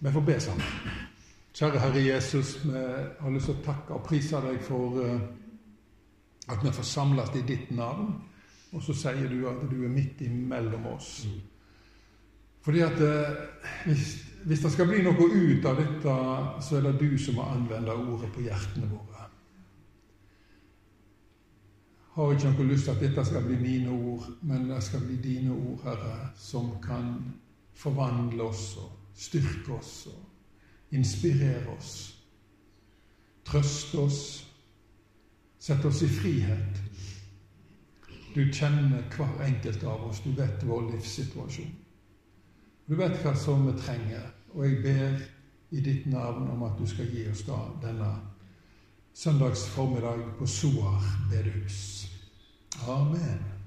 Vi får be sammen. Kjære Herre Jesus, vi har lyst til å takke og prise deg for eh, at vi får samles i ditt navn. Og så sier du at du er midt imellom oss. Fordi at eh, hvis, hvis det skal bli noe ut av dette, så er det du som må anvende ordet på hjertene våre. Har ikke noe lyst til at dette skal bli mine ord, men det skal bli dine ord, Herre, som kan forvandle oss og styrke oss. og Inspirere oss. Trøste oss. Sette oss i frihet. Du kjenner hver enkelt av oss. Du vet vår livssituasjon. Du vet hva som vi trenger. Og jeg ber i ditt navn om at du skal gi oss da denne søndags formiddag på Soar bedehus. Amen.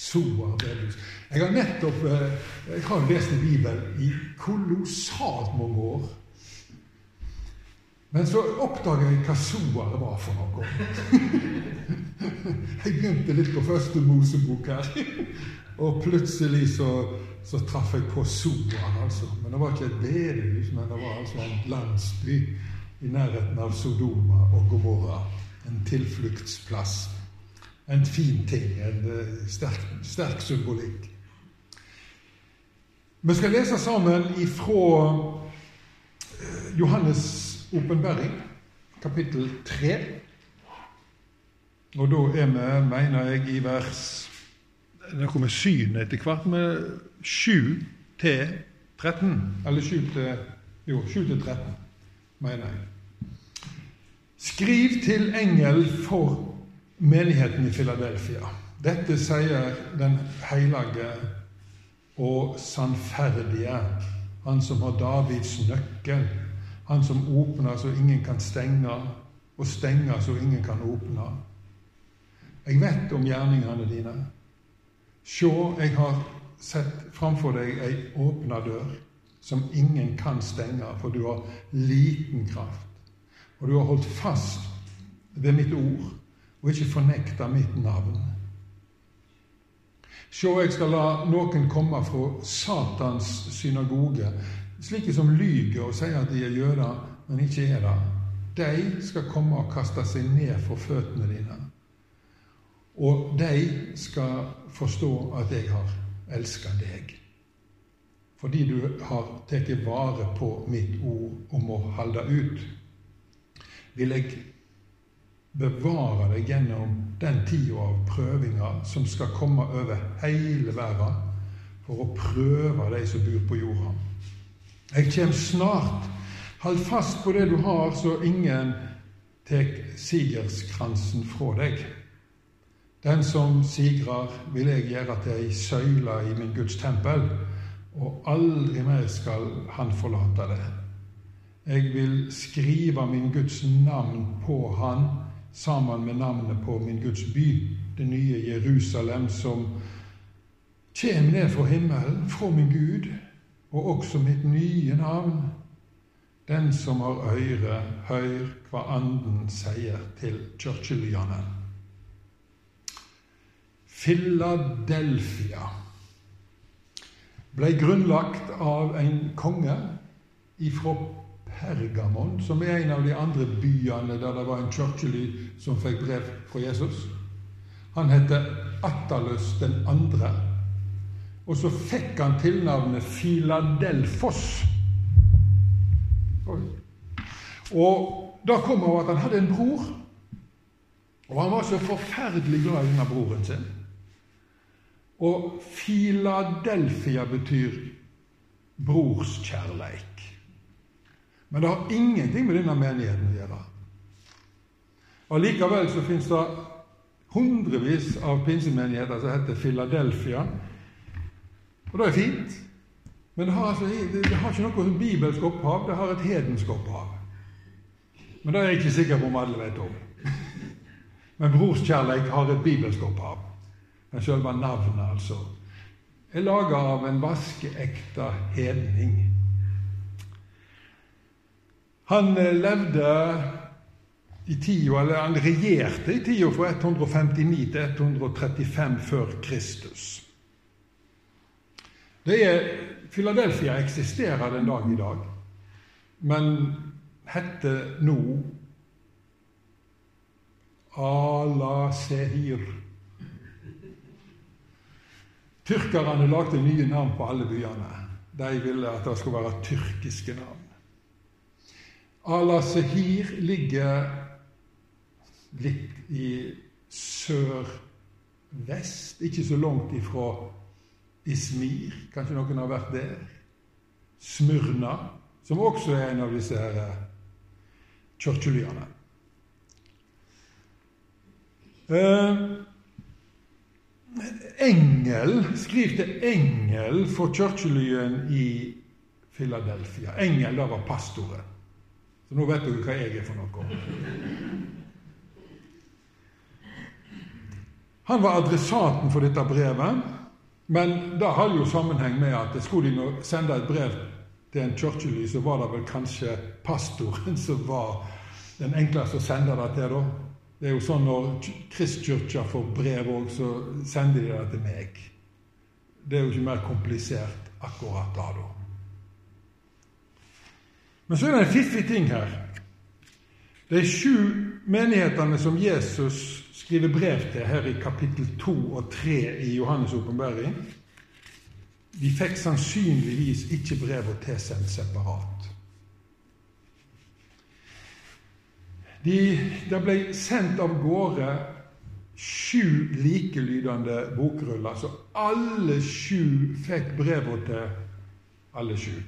Soar bedehus. Jeg har nettopp eh, jeg har lest i Bibelen i kolossalt mange år. Men så oppdaga jeg hva Soar var for noe. Jeg begynte litt på første Mosebok her. Og plutselig så, så traff jeg på Soar, altså. Men det var ikke et bedehus, men det var altså en landsby i nærheten av Sodoma og Gomorra. En tilfluktsplass. En fin ting. En eh, sterk, sterk symbolikk. Vi skal lese sammen ifra eh, Johannes' åpenbaring, kapittel 3. Og da er vi, mener jeg, i vers Noe kommer synet etter hvert, med 7 til 13. Eller 7 til Jo, 7 til 13, mener jeg. Skriv til engel for menigheten i Filadelfia. Dette sier den hellige og sannferdige, han som har Davids nøkkel, han som åpner så ingen kan stenge, og stenger så ingen kan åpne. Jeg vet om gjerningene dine. Sjå, jeg har sett framfor deg ei åpna dør som ingen kan stenge, for du har liten kraft. Og du har holdt fast ved mitt ord og ikke fornekte mitt navn. Sjå, jeg skal la noen komme fra Satans synagoge, slike som lyger og sier at de er jøder, men ikke er det. De skal komme og kaste seg ned for føttene dine. Og de skal forstå at jeg har elska deg. Fordi du har tatt vare på mitt ord om å holde ut, vil jeg bevare deg gjennom den tida av prøvinger som skal komme over hele verden for å prøve de som bor på jorda. Jeg kommer snart. Hold fast på det du har, så ingen tar sigerskransen fra deg. Den som sigrer, vil jeg gjøre til ei søyle i min Guds tempel, og aldri mer skal han forlate det. Jeg vil skrive min Guds navn på han sammen med navnet på min Guds by, det nye Jerusalem, som kommer ned fra himmelen, fra min Gud, og også mitt nye navn. Den som har øyre, hør hva Anden sier til kirkelyene. Philadelphia ble grunnlagt av en konge ifra Pergamon, som er en av de andre byene der det var en kirkelig som fikk brev fra Jesus. Han heter Attalus den andre. Og så fikk han tilnavnet Filadelfos. Og da kom av at han hadde en bror. Og han var så forferdelig glad i denne broren sin. Og Filadelfia betyr brorskjærleik. Men det har ingenting med denne menigheten å gjøre. Allikevel så fins det hundrevis av pinsemenigheter som heter Philadelphia. Og det er fint. Men det har, altså, det har ikke noe bibelsk opphav, det har et hedensk opphav. Men det er jeg ikke sikker på om alle vet om. Men brorskjærleik har et bibelsk opphav. Men selve navnet, altså, er laga av en vaskeekte hedning. Han eh, levde i tida, eller han regjerte i tida fra 159 til 135 før Kristus. Det er Philadelphia eksisterer den dag i dag, men heter nå Ala Sehir. Tyrkerne lagde nye navn på alle byene. De ville at det skulle være tyrkiske navn. Ala Sehir ligger litt i sør-vest, ikke så langt ifra Ismir. Kanskje noen har vært der? Smyrna, som også er en av disse her eh, kirkelyene. Eh, engel, Skriv til engel for kirkelyen i Philadelphia. Engel, det var pastoren. Så nå vet dere hva jeg er for noe. Han var adressaten for dette brevet, men det har jo sammenheng med at skulle de sende et brev til en kirkely, så var det vel kanskje pastoren som var den enkleste å sende det til. da. Det er jo sånn når Kristkirka får brev òg, så sender de det til meg. Det er jo ikke mer komplisert akkurat da, da. Men så er det en fiffig ting her. De sju menighetene som Jesus skriver brev til her i kapittel 2 og 3 i Johannes' åpenbaring, de fikk sannsynligvis ikke brevet tilsendt separat. De, det ble sendt av gårde sju likelydende bokruller, så alle sju fikk brevet til alle sju.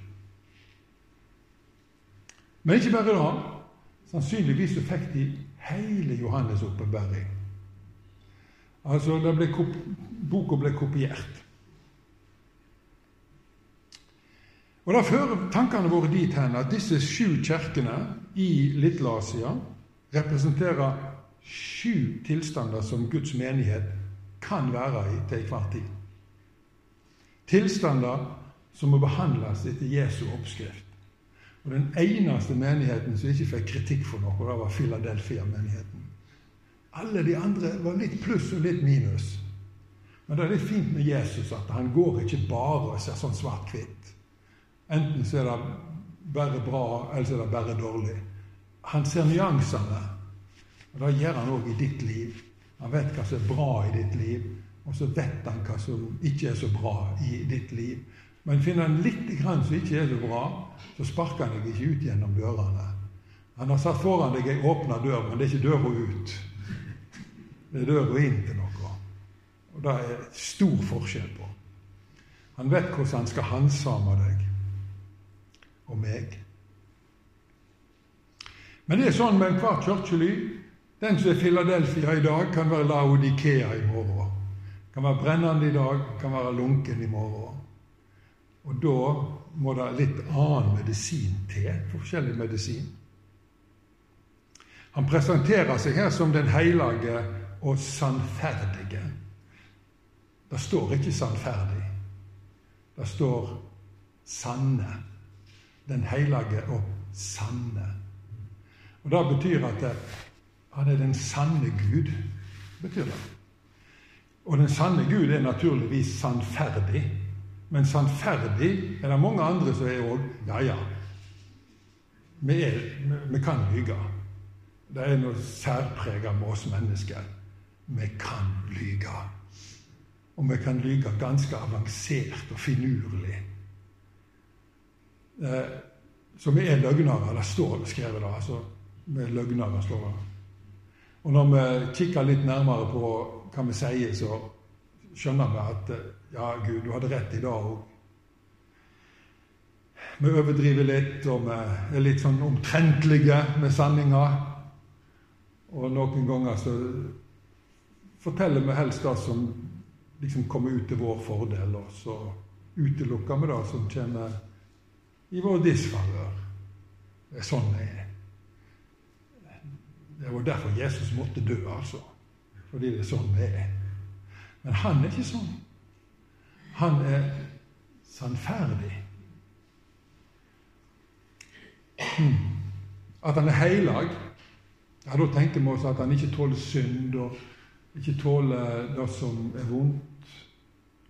Men ikke bare da. Sannsynligvis så fikk de hele Johannes' åpenbaring. Altså, ble boka ble kopiert. Og Da fører tankene våre dit hen at disse sju kirkene i Little-Asia representerer sju tilstander som Guds menighet kan være i til enhver tid. Tilstander som må behandles etter Jesu oppskrift. Og Den eneste menigheten som ikke fikk kritikk for noe, det var Philadelphia-menigheten. Alle de andre var litt pluss og litt minus. Men det er litt fint med Jesus at han går ikke bare og ser sånn svart-hvitt. Enten så er det bare bra, eller så er det bare dårlig. Han ser nyansene. Og Det gjør han òg i ditt liv. Han vet hva som er bra i ditt liv, og så vet han hva som ikke er så bra i ditt liv. Men finner han litt grann som ikke er så bra, så sparker han deg ikke ut gjennom dørene. Han har satt foran deg ei åpna dør, men det er ikke døra ut. Det er døra inn til noe. Og det er stor forskjell på. Han vet hvordan han skal handsame deg og meg. Men det er sånn med enhver kirkely. Den som er Philadelphia i dag, kan være Laodikea i morgen. Kan være brennende i dag, kan være lunken i morgen. Og da må det litt annen medisin til. Forskjellig medisin. Han presenterer seg her som den hellige og sannferdige. Det står ikke 'sannferdig'. Det står 'sanne'. Den hellige og sanne. Og Det betyr at det, han er den sanne Gud. betyr det. Og den sanne Gud er naturligvis sannferdig. Men sannferdig er det mange andre som er òg Ja, ja. Vi, er, vi, kan lyge. Det er noe særpreget med oss mennesker. Vi kan lyge. Og vi kan lyge ganske avansert og finurlig. Eh, så vi er løgnere. Det står det skrevet. da, altså, Vi er løgnere, står det. Og når vi kikker litt nærmere på hva vi sier, så skjønner vi at eh, ja, Gud, du hadde rett i dag òg. Vi overdriver litt, og vi er litt sånn omtrentlige med sanninga. Og noen ganger så forteller vi helst det som liksom kommer ut til vår fordel, og så utelukker vi det som kommer i vår disfavør. Det er sånn det er. Det var derfor Jesus måtte dø, altså. Fordi det er sånn det er. Men han er ikke sånn. Han er sannferdig. Hmm. At han er heilag, ja, da tenker vi oss at han ikke tåler synd og ikke tåler det som er vondt,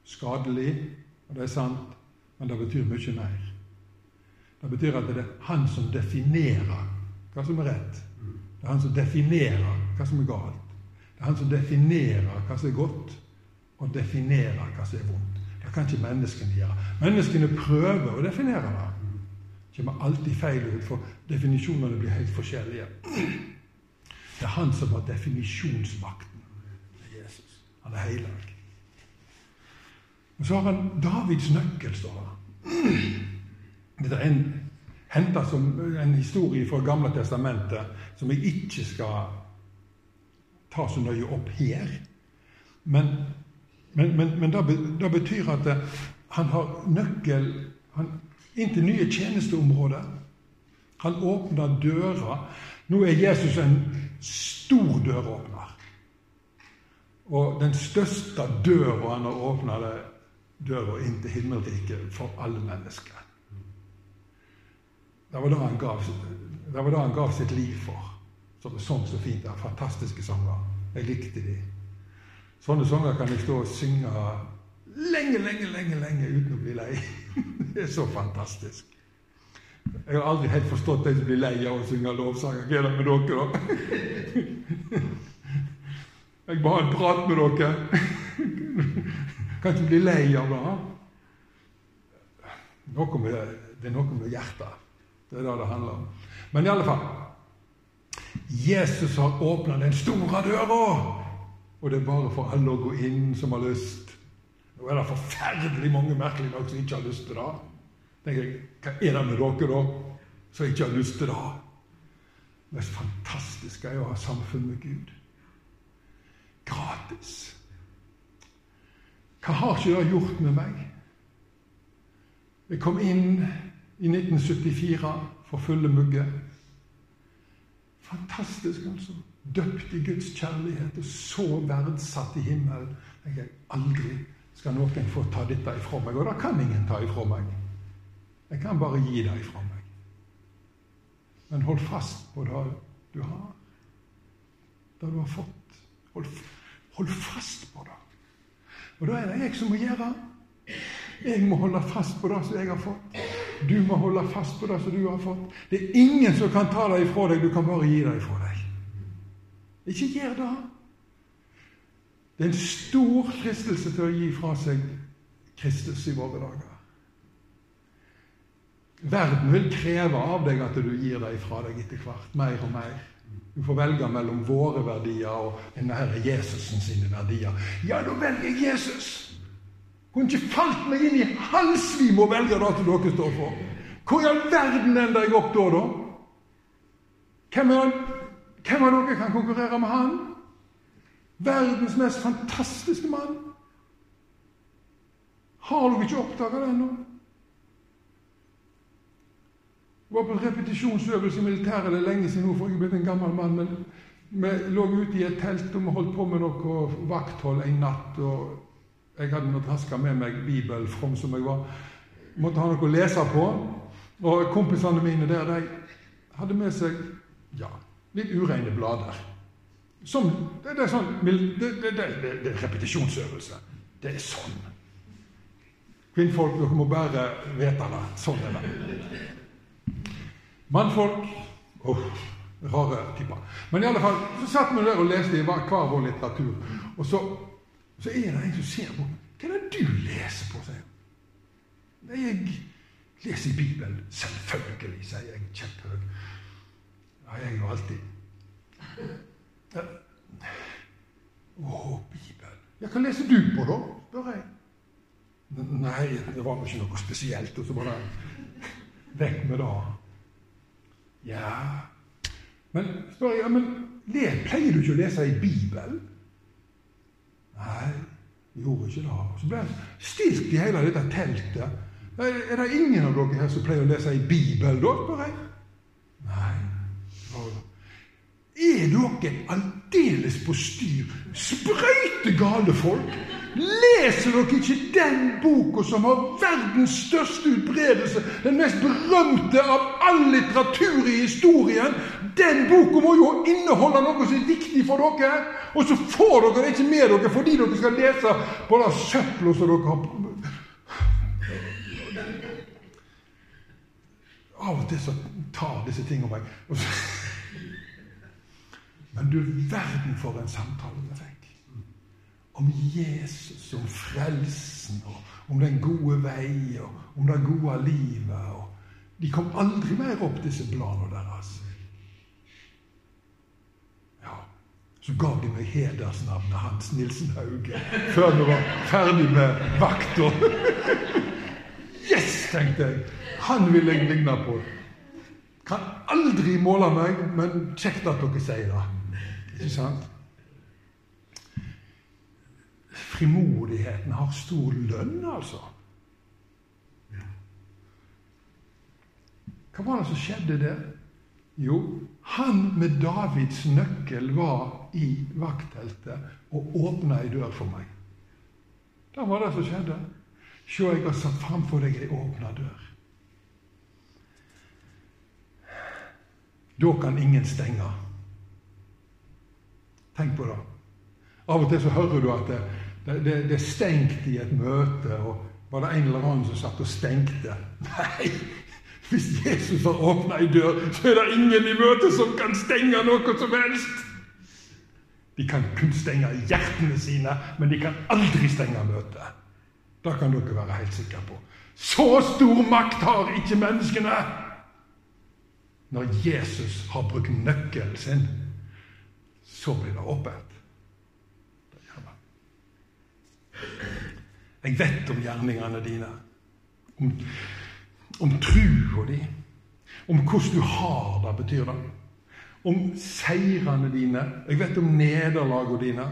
skadelig. Og det er sant. Men det betyr mye mer. Det betyr at det er han som definerer hva som er rett. Det er han som definerer hva som er galt. Det er han som definerer hva som er godt, og definerer hva som er vondt. Det kan ikke menneskene gjøre. Menneskene prøver å definere verden. Det kommer alltid feil ut, for definisjonene blir helt forskjellige. Det er han som har definisjonsmakten. Det er Jesus. Han er heilag. Og så har han Davids nøkkel, står det. Dette er en, som en historie fra Gamle testamentet som jeg ikke skal ta så nøye opp her. Men, men, men, men det, betyr at han har nøkkel han, inn til nye tjenesteområder. Han åpner dører. Nå er Jesus en stor døråpner. Og den største døra han har åpna, er døra inn til himmelriket for alle mennesker. Det var det han gav, det var det han gav sitt liv for. Som sånn så fint. Er fantastiske sanger. Jeg likte de. Sånne sanger kan jeg stå og synge lenge, lenge, lenge lenge uten å bli lei. Det er så fantastisk. Jeg har aldri helt forstått de som blir lei av å synge lovsanger. Hva er det med dere, da? Jeg bare en prat med dere. Kan ikke bli lei av det. Noe med, det er noe med hjertet. Det er det det handler om. Men i alle fall Jesus har åpna den store døra, og det er bare for alle å gå inn som har lyst. Nå er det forferdelig mange merkelige nok som ikke har lyst til det. tenker jeg, Hva er det med dere, da, som ikke har lyst til det? Det mest fantastiske er å ha samfunn med Gud. Gratis. Hva har ikke det gjort med meg? Jeg kom inn i 1974 for fulle mugger. Fantastisk, altså. Døpt i Guds kjærlighet og så verdsatt i himmelen. Jeg aldri skal noen få ta dette ifra meg. Og det kan ingen ta ifra meg. Jeg kan bare gi det ifra meg. Men hold fast på det du har. Det du har fått. Hold, hold fast på det. Og da er det jeg som må gjøre. Jeg må holde fast på det som jeg har fått. Du må holde fast på det som du har fått. Det er ingen som kan ta det ifra deg. Du kan bare gi det ifra deg. Ikke gjør det. Det er en stor fristelse til å gi fra seg Kristus i våre dager. Verden vil kreve av deg at du gir deg fra deg etter hvert. Mer og mer. Du får velge mellom våre verdier og denne herre Jesusen sine verdier. Ja, da velger jeg Jesus! Kunne ikke falt meg inn i halslim å velge det som dere står for. Hvor i all verden ender jeg opp da, da? Hvem av dere kan konkurrere med han? Verdens mest fantastiske mann. Har du ikke oppdaga det ennå? Jeg var på repetisjonsøvelse i militæret det er lenge siden for jeg er blitt en gammel mann. Men vi lå ute i et telt og vi holdt på med noe vakthold en natt. og Jeg hadde nå traska med meg bibel. from som jeg var. Måtte ha noe å lese på. Og kompisene mine der, de hadde med seg ja, litt ureine blader. Som, det, det, er sånn, det, det, er repetisjonsøvelse. Det er sånn. Kvinnfolk, dere må bare vite det. Sånn er det. Mannfolk oh, Rare typer. Men i alle fall, så satt vi der og leste i hver vår litteratur. Og så, så er det en som ser på Hva er det du leser på? sier jeg. leser i Bibelen. Selvfølgelig, sier jeg kjempehøy. Ja, jeg jo alltid å, Bibelen. Ja, hva leser du på, da? spør jeg. Nei, det var ikke noe spesielt. Og så bare vekk med det. Ja Men spør jeg, men le, pleier du ikke å lese i Bibelen? Nei, gjorde ikke det. Så ble jeg stilt i hele dette teltet. Er det ingen av dere her som pleier å lese i Bibelen, da? spør jeg. Nei. Er dere aldeles på styr? Sprøyte gale folk! Leser dere ikke den boka som har verdens største utbredelse? Den mest berømte av all litteratur i historien? Den boka må jo inneholde noe som er viktig for dere! Og så får dere det ikke med dere fordi dere skal lese på det søpla som dere har Av og til så tar disse tingene meg. Men du verden for en samtale vi fikk. Om Jesus, om frelsen, og om den gode vei, og om det gode livet. Og de kom aldri mer opp, disse planene deres. Ja, Så gav de meg hedersnavnet hans, Nilsen Hauge, før vi var ferdig med vakta. Yes, tenkte jeg. Han vil jeg ligne på. Kan aldri måle meg, men kjekt at dere sier det. Ikke sant? Frimodigheten har stor lønn, altså. Hva var det som skjedde der? Jo, han med Davids nøkkel var i vaktteltet og åpna ei dør for meg. Det var det som skjedde. Se, jeg har satt framfor deg ei åpna dør. Da kan ingen stenge. Tenk på det. Av og til så hører du at det, det, det, er stengt i et møte, og var det en eller annen som satt og stengte? Nei! Hvis Jesus har åpna ei dør, så er det ingen i møtet som kan stenge noe som helst! De kan kun stenge hjertene sine, men de kan aldri stenge møtet. Det kan dere være helt sikre på. Så stor makt har ikke menneskene! Når Jesus har brukt nøkkelen sin, så blir det åpent. Jeg vet om gjerningene dine, om, om trua di, om hvordan du har det, betyr det. Om seirene dine. Jeg vet om nederlagene dine.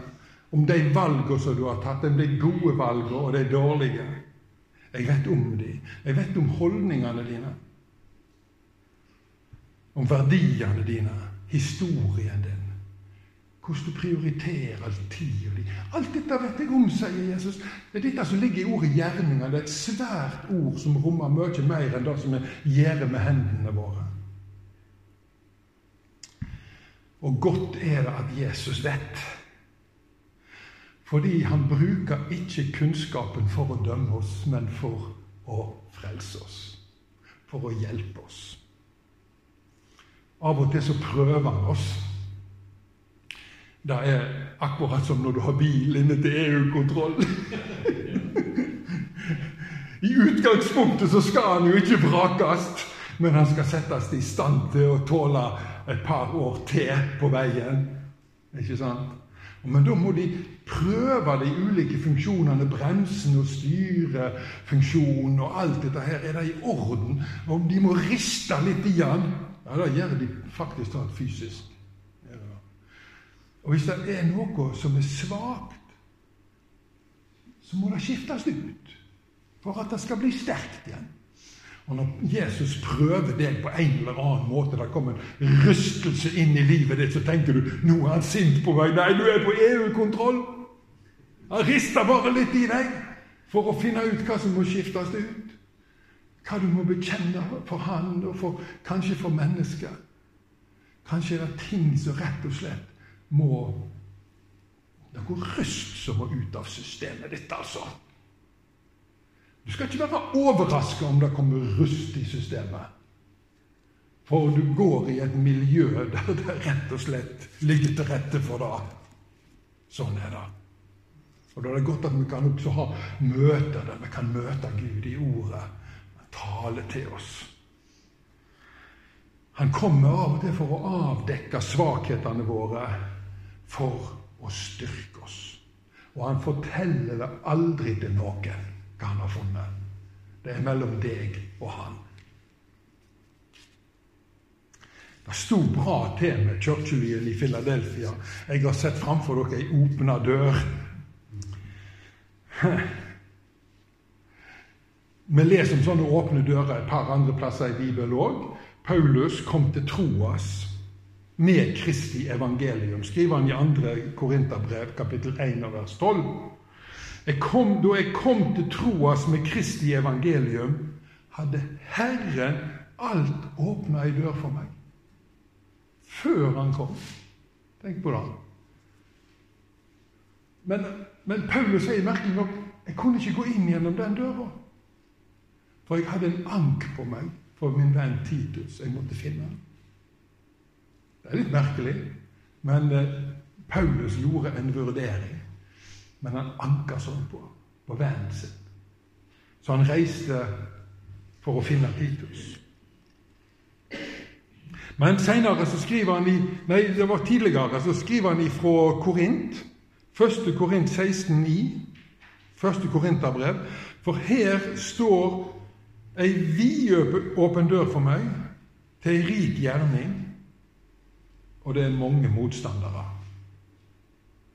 Om de valgene som du har tatt, om de gode valgene og de dårlige. Jeg vet om de. Jeg vet om holdningene dine. Om verdiene dine, historien din hvordan du prioriterer tida di. Alt dette vet jeg om, sier Jesus. Det er dette som ligger i ordet 'gjerninger'. Det er et svært ord som rommer mye mer enn det som vi gjør med hendene våre. Og godt er det at Jesus vet. Fordi han bruker ikke kunnskapen for å dømme oss, men for å frelse oss. For å hjelpe oss. Av og til så prøver han oss. Det er akkurat som når du har bil inne til EU-kontroll. I utgangspunktet så skal han jo ikke vrakes, men han skal settes i stand til å tåle et par år til på veien. Ikke sant? Men da må de prøve de ulike funksjonene, bremsen og styrefunksjonen og alt dette her. Er det i orden? Om de må riste litt i den. Ja, det gjør de faktisk sånn fysisk. Og hvis det er noe som er svakt, så må det skiftes ut for at det skal bli sterkt igjen. Og når Jesus prøver deg på en eller annen måte, det kommer en rystelse inn i livet ditt, så tenker du nå er han sint på meg. Nei, du er på EU-kontroll! Han rister bare litt i deg for å finne ut hva som må skiftes ut. Hva du må bekjenne for han og for, kanskje for mennesker. Kanskje er det ting som rett og slett må går rust som må ut av systemet ditt, altså. Du skal ikke være overraska om det kommer rust i systemet. For du går i et miljø der det rett og slett ligger til rette for det. Sånn er det. Og Da er det godt at vi kan også ha møter der vi kan møte Gud i ordet. Tale til oss. Han kommer av og til for å avdekke svakhetene våre for å styrke oss. Og han forteller det aldri til noen hva han har funnet. Det er mellom deg og han. Det sto bra til med Churchillien i Philadelphia. Jeg har sett framfor dere ei åpna dør. Vi leser om sånne åpne dører et par andre plasser i Bibelen òg. Paulus kom til Troas med Kristi evangelium, skriver han i 2. Korinterbrev, kapittel 1, vers 12. Jeg kom, da jeg kom til troas med Kristi evangelium, hadde Herren alt åpna ei dør for meg. Før han kom. Tenk på det. Men, men Paulus sier merkelig nok jeg kunne ikke gå inn gjennom den døra. For jeg hadde en ank på meg for min venn Titus. Jeg måtte finne han. Det er litt merkelig, men eh, Paulus gjorde en vurdering. Men han anka sånn på, på vennen sin. Så han reiste for å finne Titus. Men senere så skriver han i, nei, det var tidligere, så skriver han fra Korint. 1. Korint 16, 9. Første Korinterbrev. For her står ei vidåpen dør for meg til ei rik gjerning, og det er mange motstandere.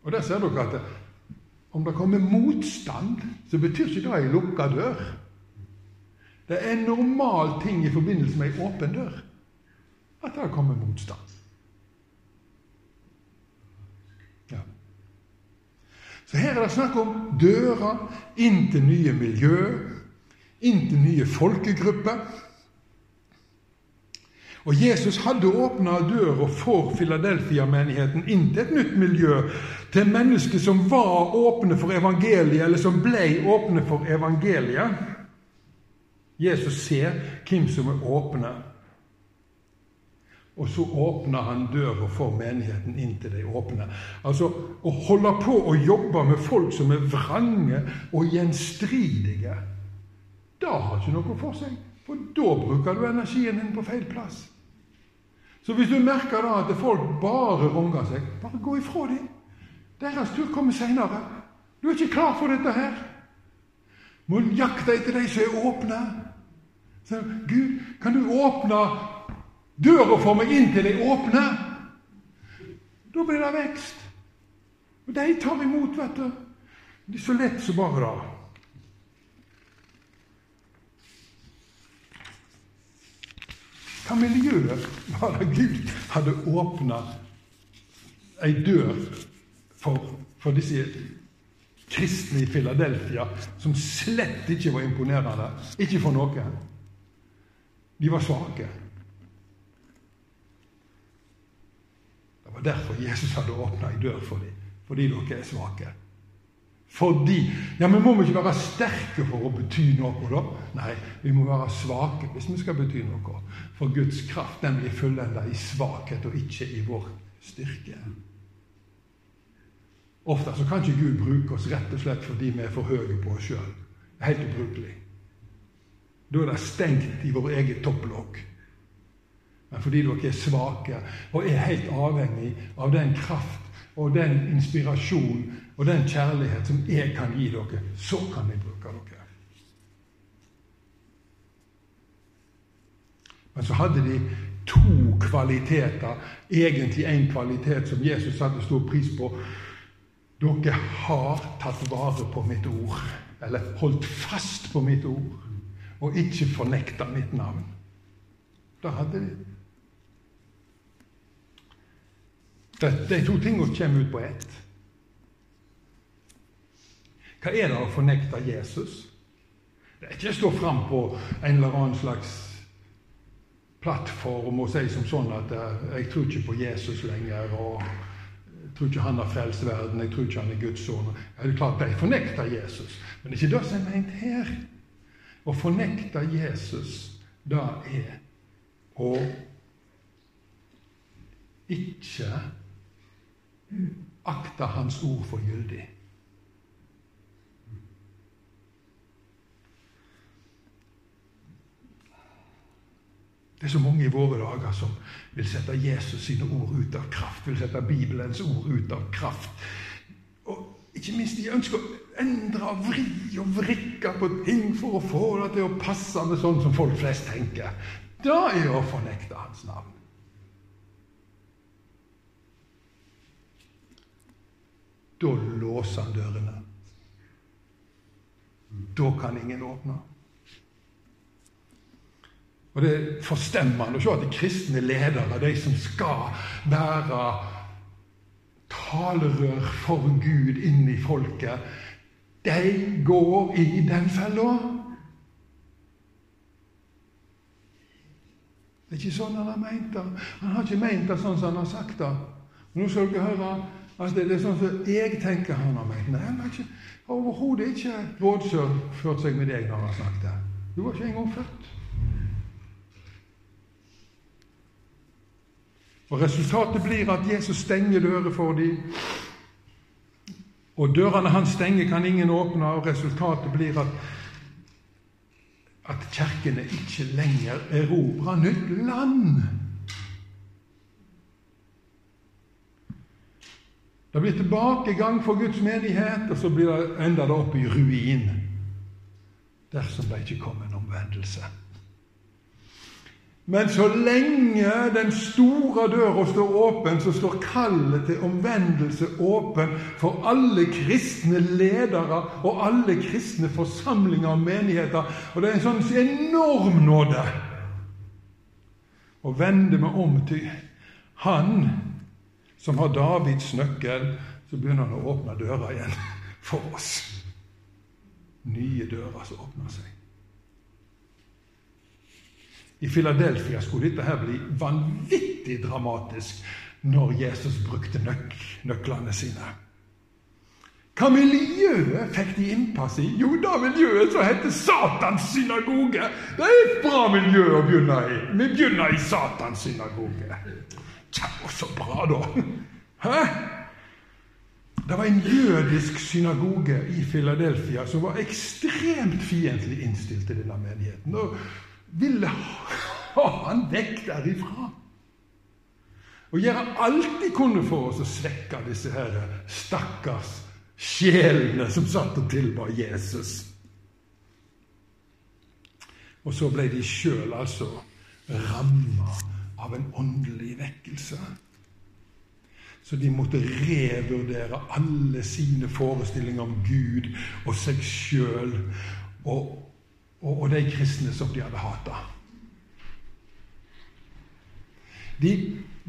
Og Der ser dere at om det kommer motstand, så betyr ikke det ei lukka dør. Det er en normal ting i forbindelse med ei åpen dør at det kommer motstand. Så her er det snakk om dører inn til nye miljø, inn til nye folkegrupper. Og Jesus hadde åpna døra for Filadelfia-menigheten inn til et nytt miljø, til mennesker som var åpne for evangeliet, eller som ble åpne for evangeliet. Jesus ser hvem som er åpne og så åpner han døra for menigheten inntil de åpner. Altså å holde på å jobbe med folk som er vrange og gjenstridige, det har ikke noe for seg. For da bruker du energien din på feil plass. Så hvis du merker da at folk bare runger seg, bare gå ifra dem. Deres tur kommer seinere. Du er ikke klar for dette her. Må jakte etter de som er åpne. Så, Gud, kan du åpne Døra for meg inn til de åpne. Da blir det vekst. Og de tar imot, vet du. Det er så lett som bare det. Hva miljøet var det Gud hadde åpna ei dør for, for disse kristne i Philadelphia, som slett ikke var imponerende? Ikke for noen. De var svake. Det var derfor Jesus hadde åpna ei dør for dem. Fordi dere er svake. Fordi Ja, men må vi ikke være sterke for å bety noe, da? Nei, vi må være svake hvis vi skal bety noe. For Guds kraft den blir fullenda i svakhet og ikke i vår styrke. Ofte så kan ikke Gud bruke oss rett og slett fordi vi er for høye på oss sjøl. Helt ubrukelig. Da er det stengt i vår eget topplokk men fordi dere er svake og er helt avhengig av den kraft og den inspirasjon og den kjærlighet som jeg kan gi dere, så kan jeg bruke dere. Men så hadde de to kvaliteter, egentlig én kvalitet som Jesus satte stor pris på. Dere har tatt vare på mitt ord, eller holdt fast på mitt ord, og ikke fornekta mitt navn. Da hadde de De to tingene kommer ut på ett. Hva er det å fornekte Jesus? Det er ikke å stå fram på en eller annen slags plattform og si som sånn at eh, 'jeg tror ikke på Jesus lenger', og 'jeg tror ikke han har frelst verden', 'jeg tror ikke han er Guds sønn'. Det er klart de fornekter Jesus, men det er ikke det som er ment her. Å fornekte Jesus, det er å ikke akte Hans ord for gyldig. Det er så mange i våre dager som vil sette Jesus sine ord ut av kraft, vil sette Bibelens ord ut av kraft. Og ikke minst de ønsker å endre og vri og vrikke på ting for å få det til å passe med sånn som folk flest tenker. Da er å fornekte Hans navn. Da låser han dørene. Da kan ingen åpne. Og Det er forstemmende å se at de kristne ledere, de som skal være talerør for Gud inn i folket, de går i den fella. Det er ikke sånn han har meint det. Han har ikke meint det sånn som han har sagt det. Nå skal dere høre at det er sånn som jeg tenker han har meint det. han har ikke, overhodet ikke rådført seg med deg når han har snakket. Du var ikke engang født. Og Resultatet blir at Jesus stenger dører for dem. Og dørene han stenger, kan ingen åpne, og resultatet blir at, at kirkene ikke lenger erobrer nytt land. Det blir tilbakegang for Guds menighet, og så blir det, enda det opp i ruin dersom det ikke kommer en omvendelse. Men så lenge den store døra står åpen, så står kallet til omvendelse åpen for alle kristne ledere og alle kristne forsamlinger og menigheter. Og det er en sånn enorm nåde å vende meg om til Han som har Davids nøkkel. Så begynner han å åpne døra igjen for oss. Nye dører som åpner seg. I Filadelfia skulle dette her bli vanvittig dramatisk når Jesus brukte nøk nøklene sine. Hva miljøet fikk de innpass i? Jo, det miljøet som heter Satans synagoge. Det er et bra miljø å begynne i. Vi begynner i Satans synagoge. Tja, så bra, da. Hæ? Det var en jødisk synagoge i Filadelfia som var ekstremt fiendtlig innstilt til denne menigheten. Og ville ha han vekk derifra. Og gjøre alt de kunne for oss å svekke disse her stakkars sjelene som satt og tilba Jesus. Og så ble de sjøl altså ramma av en åndelig vekkelse. Så de måtte revurdere alle sine forestillinger om Gud og seg sjøl. Og og, og de kristne som de hadde hata. De,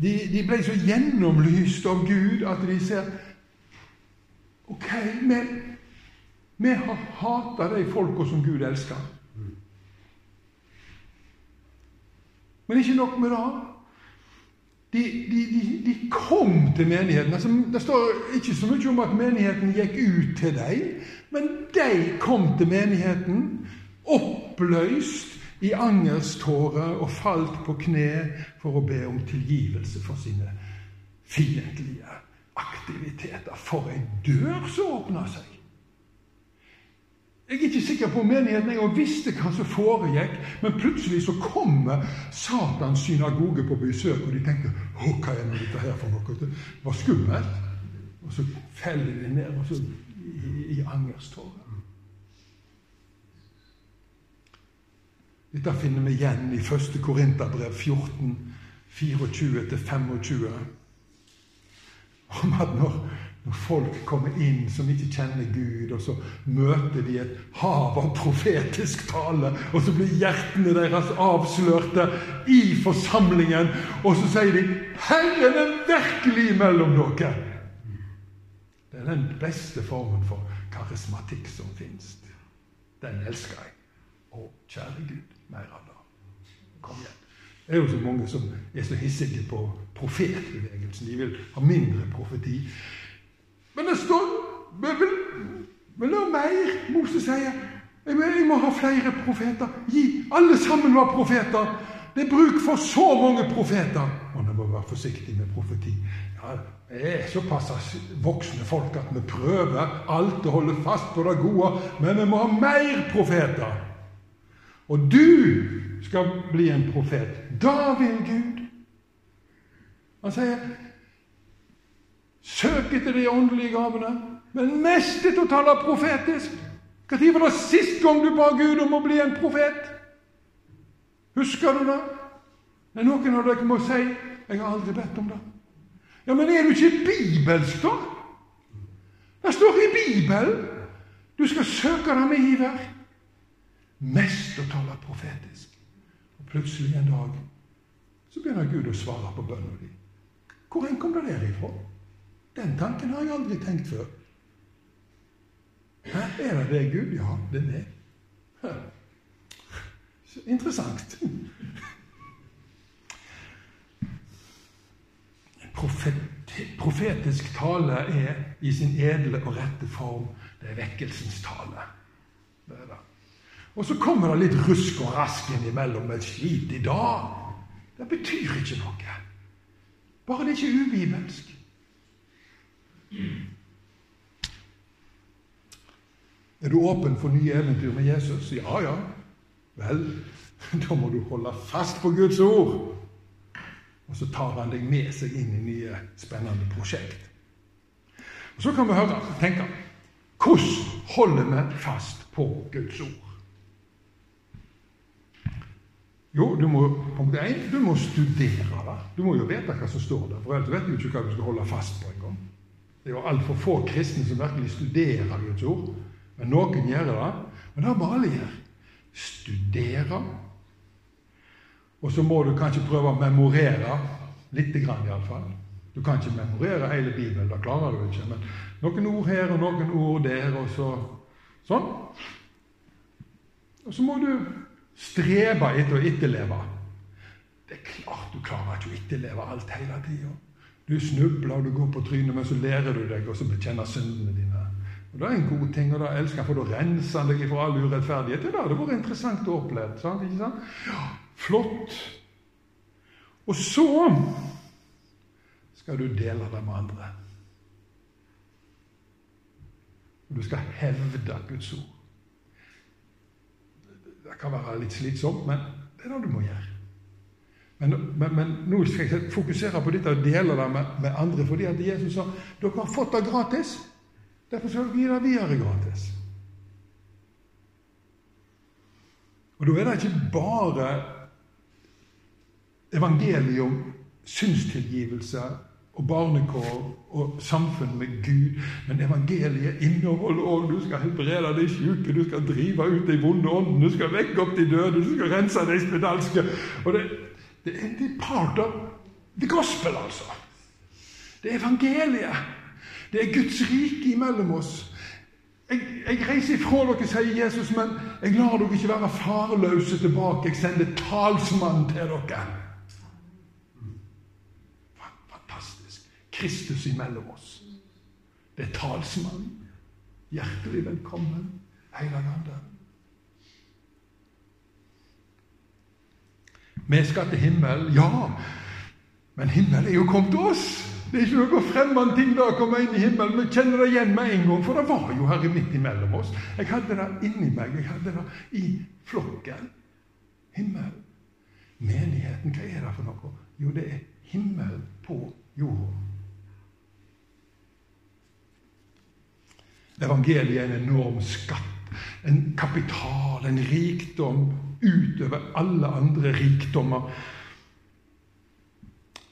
de, de, ble så gjennomlyst av Gud at de ser Ok, vi, vi har hata de folka som Gud elsker. Men ikke nok med det. De, de, de, kom til menigheten. Altså, det står ikke så mye om at menigheten gikk ut til dem, men de kom til menigheten oppløst i angerstårer og falt på kne for å be om tilgivelse for sine fiendtlige aktiviteter. For ei dør som åpna seg! Jeg er ikke sikker på om menigheten engang visste hva som foregikk, men plutselig så kommer Satans synagoge på besøk, og de tenker hva er dette her for noe?' Det var skummelt. Og så feller de ned og så i, i angerstårer. Dette finner vi igjen i 1. Korinterbrev 14, 24-25. Om at når, når, folk kommer inn som ikke kjenner Gud, og så møter de et hav av profetisk tale, og så blir hjertene deres avslørte i forsamlingen, og så sier de 'Herren er virkelig mellom dere'. Det er den beste formen for karismatikk som fins. Den elsker jeg. Å, kjære Gud mer av det. Kom igjen. Det er jo så mange som er så hissige på profetbevegelsen. De vil ha mindre profeti. Men det står vil, vil ha mer. Moses sier jeg jeg må ha flere profeter. Gi alle sammen var profeter. Det er bruk for så mange profeter. Og vi må være forsiktig med profeti. Ja, vi er såpass voksne folk at vi prøver alt å holde fast på det gode, men vi må ha mer profeter. Og du skal bli en profet. Da vil Gud. Han sier Søk etter de åndelige gavene, men mest etter å tale profetisk. Når var det sist gang du ba Gud om å bli en profet? Husker du det? Det er noen av dere må si 'Jeg har aldri bedt om det'. Ja, Men er du ikke bibelsk, da? Det står i Bibelen. Du skal søke det med iver mest å tale profetisk. Og plutselig en dag så begynner Gud å svare på bønnen din. Hvor kom det der ifra? Den tanken har jeg aldri tenkt før. Hæ, er det det, Gud? Ja, det er meg. Så interessant. Profet, profetisk tale er i sin edle og rette form det er vekkelsens tale. Det er det. Og så kommer det litt rusk og rask innimellom. Men skit i dag, det betyr ikke noe. Bare det er ikke ubibelsk. Er du åpen for nye eventyr med Jesus? Ja, ja. Vel, da må du holde fast på Guds ord. Og så tar han deg med seg inn i nye, spennende prosjekt. Og Så kan vi høre, tenke hvordan holder vi fast på Guds ord? Jo, du må punkt 1, du må studere det. Du må jo vite hva som står der. For ellers vet du ikke hva du skal holde fast på engang. Det er jo altfor få kristne som virkelig studerer Guds ord. Men noen gjør det. Men det må alle gjøre. Studere. Og så må du kanskje prøve å memorere. Lite grann, iallfall. Du kan ikke memorere hele Bibelen, det klarer du ikke. Men noen ord her og noen ord der, og så sånn. Og så må du strebe etter å etterleve. Det er klart du klarer ikke å etterleve alt hele tida. Du snubler og du går på trynet, men så lærer du deg å bekjenne syndene dine. Og Det er en god ting, og det elsker jeg, for da renser han deg fra all urettferdighet. Det hadde vært interessant å oppleve. Sant? Ikke sant? Ja, flott. Og så skal du dele det med andre. Og du skal hevde Guds ord. Det kan være litt slitsomt, men det er det du må gjøre. Men, men, men nå skal jeg fokusere på dette og dele det med, med, andre, fordi at Jesus sa dere har fått det gratis. Derfor skal dere gi det videre gratis. Og da er det ikke bare evangeliet om synstilgivelse og barnekår og samfunn med Gud. Men evangeliet inneholder òg du skal helbrede de syke, du skal drive ut de vonde åndene, du skal vekke opp de døde, du skal rense de spedalske. Og det, det er en part av the gospel, altså. Det er evangeliet. Det er Guds rike imellom oss. Jeg, jeg reiser ifra dere, sier Jesus, men jeg lar dere ikke være farløse tilbake. Jeg sender talsmann til dere. Kristus imellom oss. Det er talsmannen. Hjertelig velkommen, Helligande. Vi skal til himmelen, ja. Men himmelen er jo kommet til oss. Det er ikke noe fremmed ting da å komme inn i himmelen. Vi kjenner det igjen med en gang, for det var jo her midt imellom oss. Jeg hadde det inni meg. Jeg hadde det i flokken. Himmel. Menigheten, hva er det for noe? Jo, det er himmel på jorda. Evangeliet er en enorm skatt, en kapital, en rikdom utover alle andre rikdommer.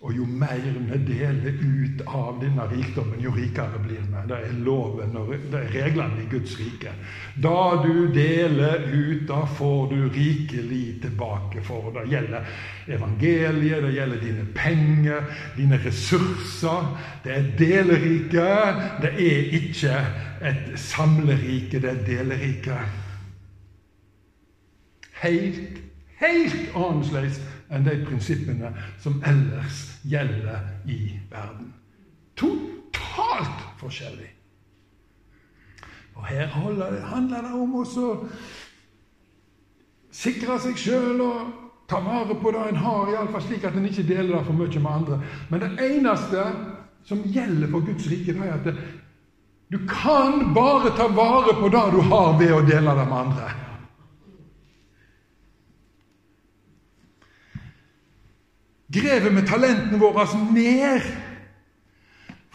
Og jo mer vi deler ut av denne rikdommen, jo rikere blir vi. Det er loven og det er reglene i Guds rike. Da du deler ut, da får du rikelig tilbake. For det gjelder evangeliet, det gjelder dine penger, dine ressurser. Det er delerike. Det er ikke et samlerike, det er delerike. Helt, helt annerledes enn de prinsippene som ellers gjelder i verden. Totalt forskjellig. Og her handler det om å sikre seg sjøl og ta vare på det en har, iallfall slik at en ikke deler det for mye med andre. Men det eneste som gjelder for Guds rike, er at du kan bare ta vare på det du har, ved å dele det med andre. Grever vi talentene våre ned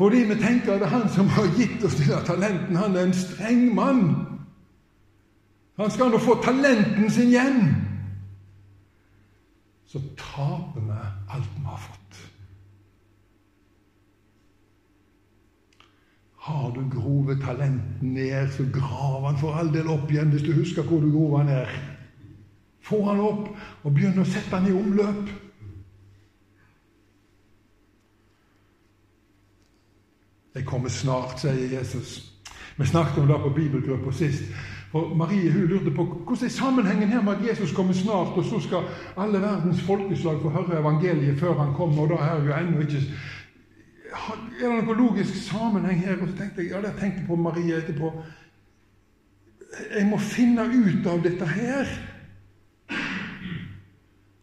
fordi vi tenker at det er han som har gitt oss disse talentene, han er en streng mann. Han skal nå få talenten sin igjen. Så taper vi alt vi har fått. Har du grove talenten ned, så grav han for all del opp igjen hvis du husker hvor du grov han er. Få han opp og begynn å sette han i omløp. Jeg kommer snart, sier Jesus. Vi snakket om det på bibelgruppa sist. For Marie hun lurte på hvordan er sammenhengen her med at Jesus kommer snart, og så skal alle verdens folkeslag få høre evangeliet før han kommer. og da er jo ennå ikke Er det noen logisk sammenheng her? Og så tenkte jeg, ja, det tenkte på Marie etterpå. Jeg må finne ut av dette her.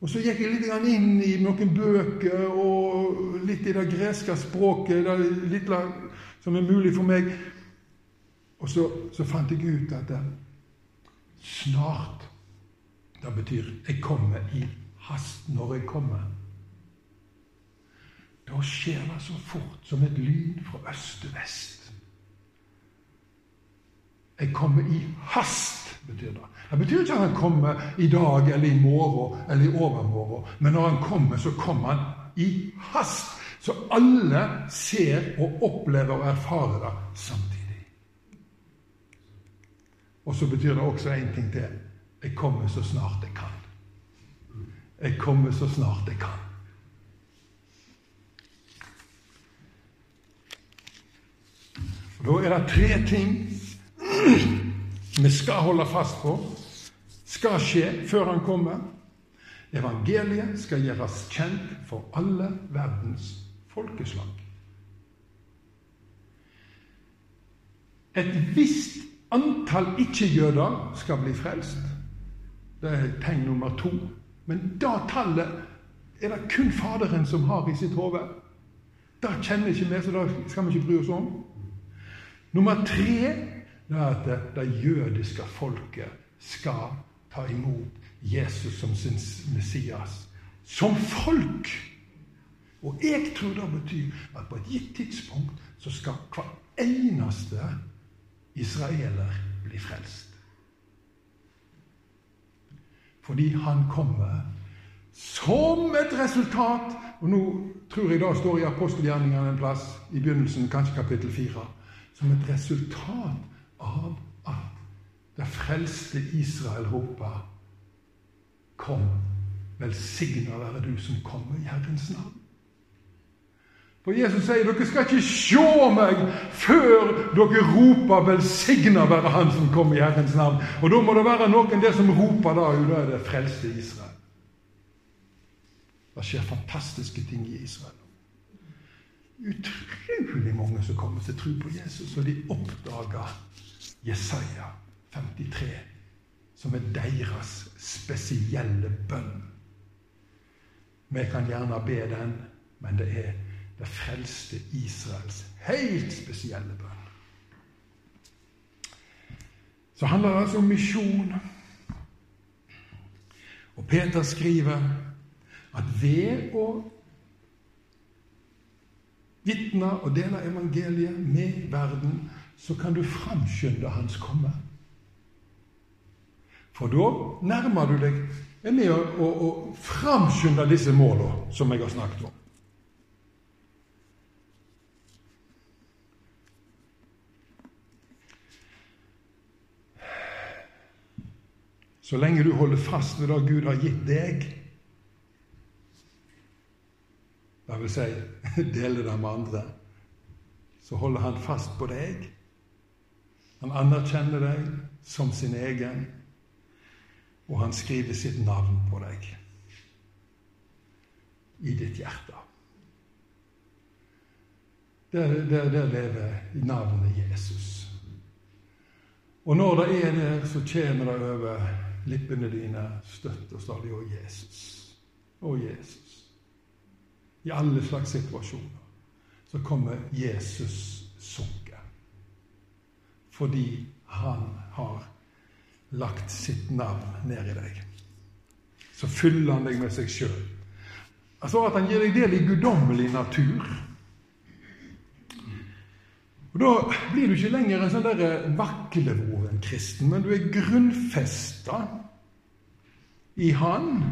Og så gikk jeg litt inn i noen bøker og litt i det greske språket, det litt som er mulig for meg. Og så, så fant jeg ut at det, snart Det betyr jeg kommer i hast når jeg kommer. Da skjer det så fort som et lyn fra øst til vest. Jeg kommer i hast, betyr det. Det betyr ikke at han kommer i dag eller i morgen eller i overmorgen. Men når han kommer, så kommer han i hast. Så alle ser og opplever og erfarer det samtidig. Og så betyr det også én ting til. Jeg kommer så snart jeg kan. Jeg kommer så snart jeg kan. Og Da er det tre ting vi skal holde fast på, skal skje før han kommer. Evangeliet skal gjøres kjent for alle verdens folkeslag. Et visst antall ikke-jøder skal bli frelst. Det er tegn nummer to. Men det tallet er det kun Faderen som har i sitt hode. Det kjenner ikke vi, så det skal vi ikke bry oss om. Nummer tre det er at det jødiske folket skal ta imot Jesus som sin Messias. Som folk! Og jeg tror det betyr at på et gitt tidspunkt så skal hver eneste israeler bli frelst. Fordi han kommer som et resultat Og nå tror jeg det står i apostelgjerningene en plass, i begynnelsen, kanskje kapittel 4, som et resultat av at det frelste Israel roper Kom, velsigna være du som kommer i Herrens navn. For Jesus sier dere skal ikke se meg før dere roper 'velsigna være Han som kommer i Herrens navn'. Og da må det være noen der som roper da, og da er det frelste Israel. Det skjer fantastiske ting i Israel. Utrolig mange som kommer til tro på Jesus, og de oppdager Jesaja 53 som er deres spesielle bønn. Vi kan gjerne be den, men det er det frelste Israels helt spesielle bønn. Så handler det altså om misjon. Og Peter skriver at ved å vitne og dele evangeliet med verden, så kan du framskynde hans komme. For da nærmer du deg med å, å, å framskynde disse målene som jeg har snakket om. Så lenge du holder fast ved det Gud har gitt deg, det vil si deler det med andre, så holder han fast på deg. Han anerkjenner deg som sin egen, og han skriver sitt navn på deg i ditt hjerte. Der, der, der lever navnet Jesus. Og når det er der, så kommer det over lippene dine støtt og stadig 'Å, Jesus'. Å, Jesus. I alle slags situasjoner så kommer Jesus sunket. Fordi han har lagt sitt navn ned i deg. Så fyller han deg med seg sjøl. Altså at han gir deg del i guddommelig natur. Og Da blir du ikke lenger en sånn der vaklevoren kristen, men du er grunnfesta i Han.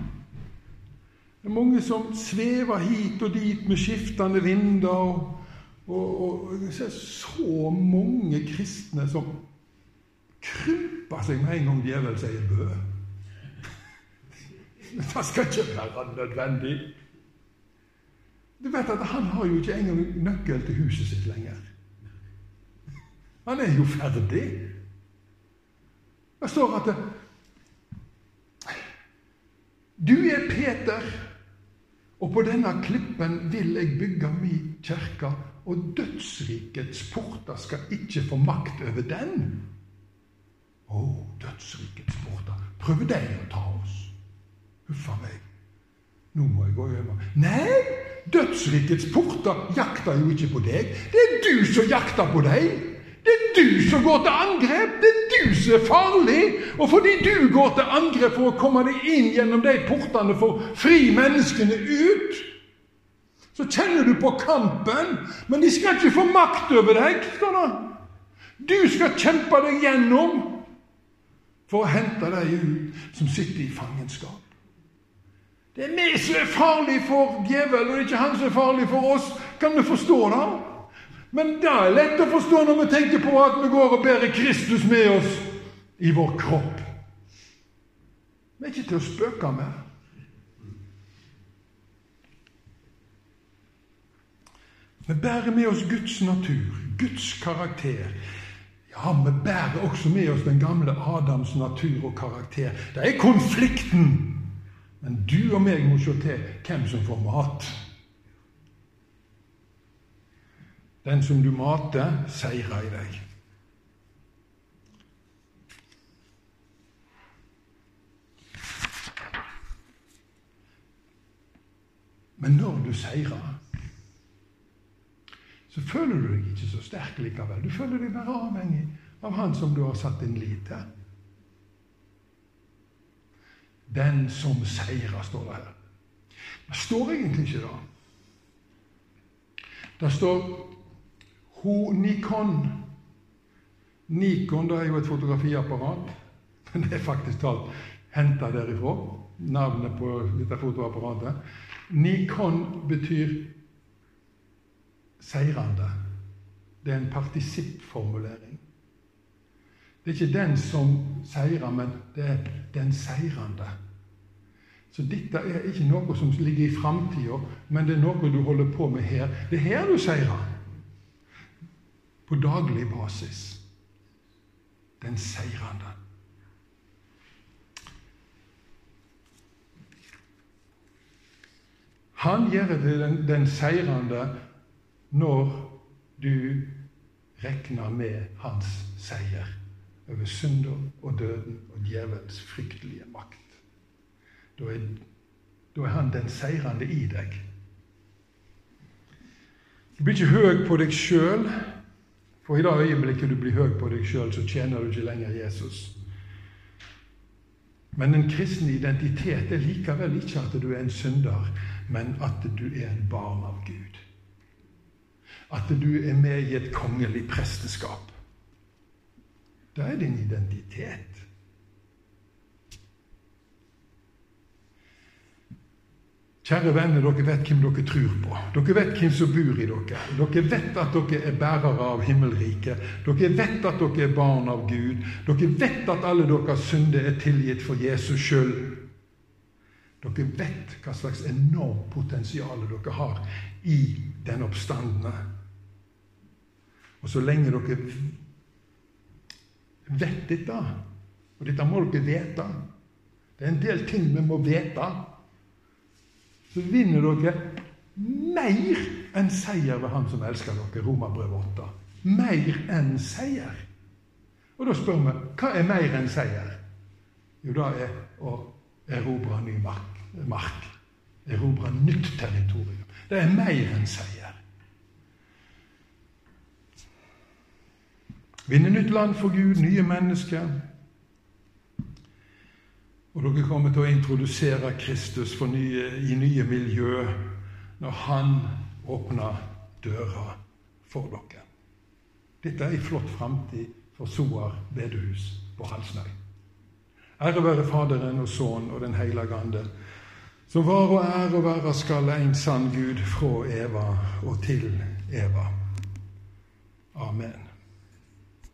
Det er mange som svever hit og dit med skiftende vinder. Og, og, og jeg ser så mange kristne som krymper seg med en gang djevelen sier bø. Det skal ikke være nødvendig. Du vet at Han har jo ikke engang nøkkel til huset sitt lenger. Han er jo ferdig. Det står at Du er Peter, og på denne klippen vil jeg bygge min kirke, og dødsrikets porter skal ikke få makt over den. Å, dødsrikets porter. Prøver de å ta oss? Huff a meg. Nå må jeg gå over. Nei, dødsrikets porter jakter jo ikke på deg. Det er du som jakter på deg. Det er du som går til angrep. Det er du som er farlig. Og fordi du går til angrep for å komme deg inn gjennom de portene for å fri menneskene ut, så kjenner du på kampen. Men de skal ikke få makt over deg. Sånn. Du skal kjempe deg gjennom for å hente de ut som sitter i fangenskap. Det er vi som er farlig for djevelen, og det er ikke han som er farlig for oss. Kan du forstå det? Men det er lett å forstå når vi tenker på at vi går og bærer Kristus med oss i vår kropp. Vi er ikke til å spøke med. Vi bærer med oss Guds natur, Guds karakter. Ja, vi bærer også med oss den gamle Adams natur og karakter. Det er konflikten men du og meg må se til hvem som får mat. Den som du mater, seirer i deg. Men når du seirer, så føler du deg ikke så sterk likevel. Du føler deg bare avhengig av han som du har satt din lit til. Den som seirer, står det her. Det står egentlig ikke det. Det står ho Nikon. Nikon det er jo et fotografiapparat. Men det er faktisk talt henta derifra, navnet på dette fotoapparatet. Nikon betyr seirende. Det er en partisippformulering. Det er ikke den som seirer, men det er den seirende. Så dette er ikke noe som ligger i framtida, men det er noe du holder på med her. Det er her du seirer. På daglig basis. Den seirende. Han gjør det den, den seirende når du regner med hans seier over synder og døden og djevelens fryktelige makt. Da er, da er han den seirende i deg. Du blir ikke høy på deg sjøl, for i det øyeblikket du blir høy på deg sjøl, så tjener du ikke lenger Jesus. Men en kristen identitet er likevel ikke at du er en synder, men at du er en barn av Gud. At du er med i et kongelig presteskap. Det er din identitet. Kjære venner, dere vet hvem dere tror på. Dere vet hvem som bor i dere. Dere vet at dere er bærere av himmelriket. Dere vet at dere er barn av Gud. Dere vet at alle deres synder er tilgitt for Jesus skyld. Dere vet hva slags enormt potensial dere har i den oppstandende. Og så lenge dere vet dette. Og dette må dere vite. Det er en del ting vi må vite. Så vinner dere mer enn seier ved Han som elsker dere. Romerbrev 8. Mer enn seier. Og da spør vi hva er mer enn seier? Jo, det er å erobre ny mark. mark. Erobre nytt territorium. Det er mer enn seier. Vinne nytt land for Gud, nye mennesker. Og dere kommer til å introdusere Kristus nye, i nye miljø når Han åpner døra for dere. Dette er en flott framtid for Soar bedehus på Halsnøy. Ære være Faderen og Sønnen og Den hellige ande, som var og er og være skal en sann Gud fra Eva og til Eva. Amen.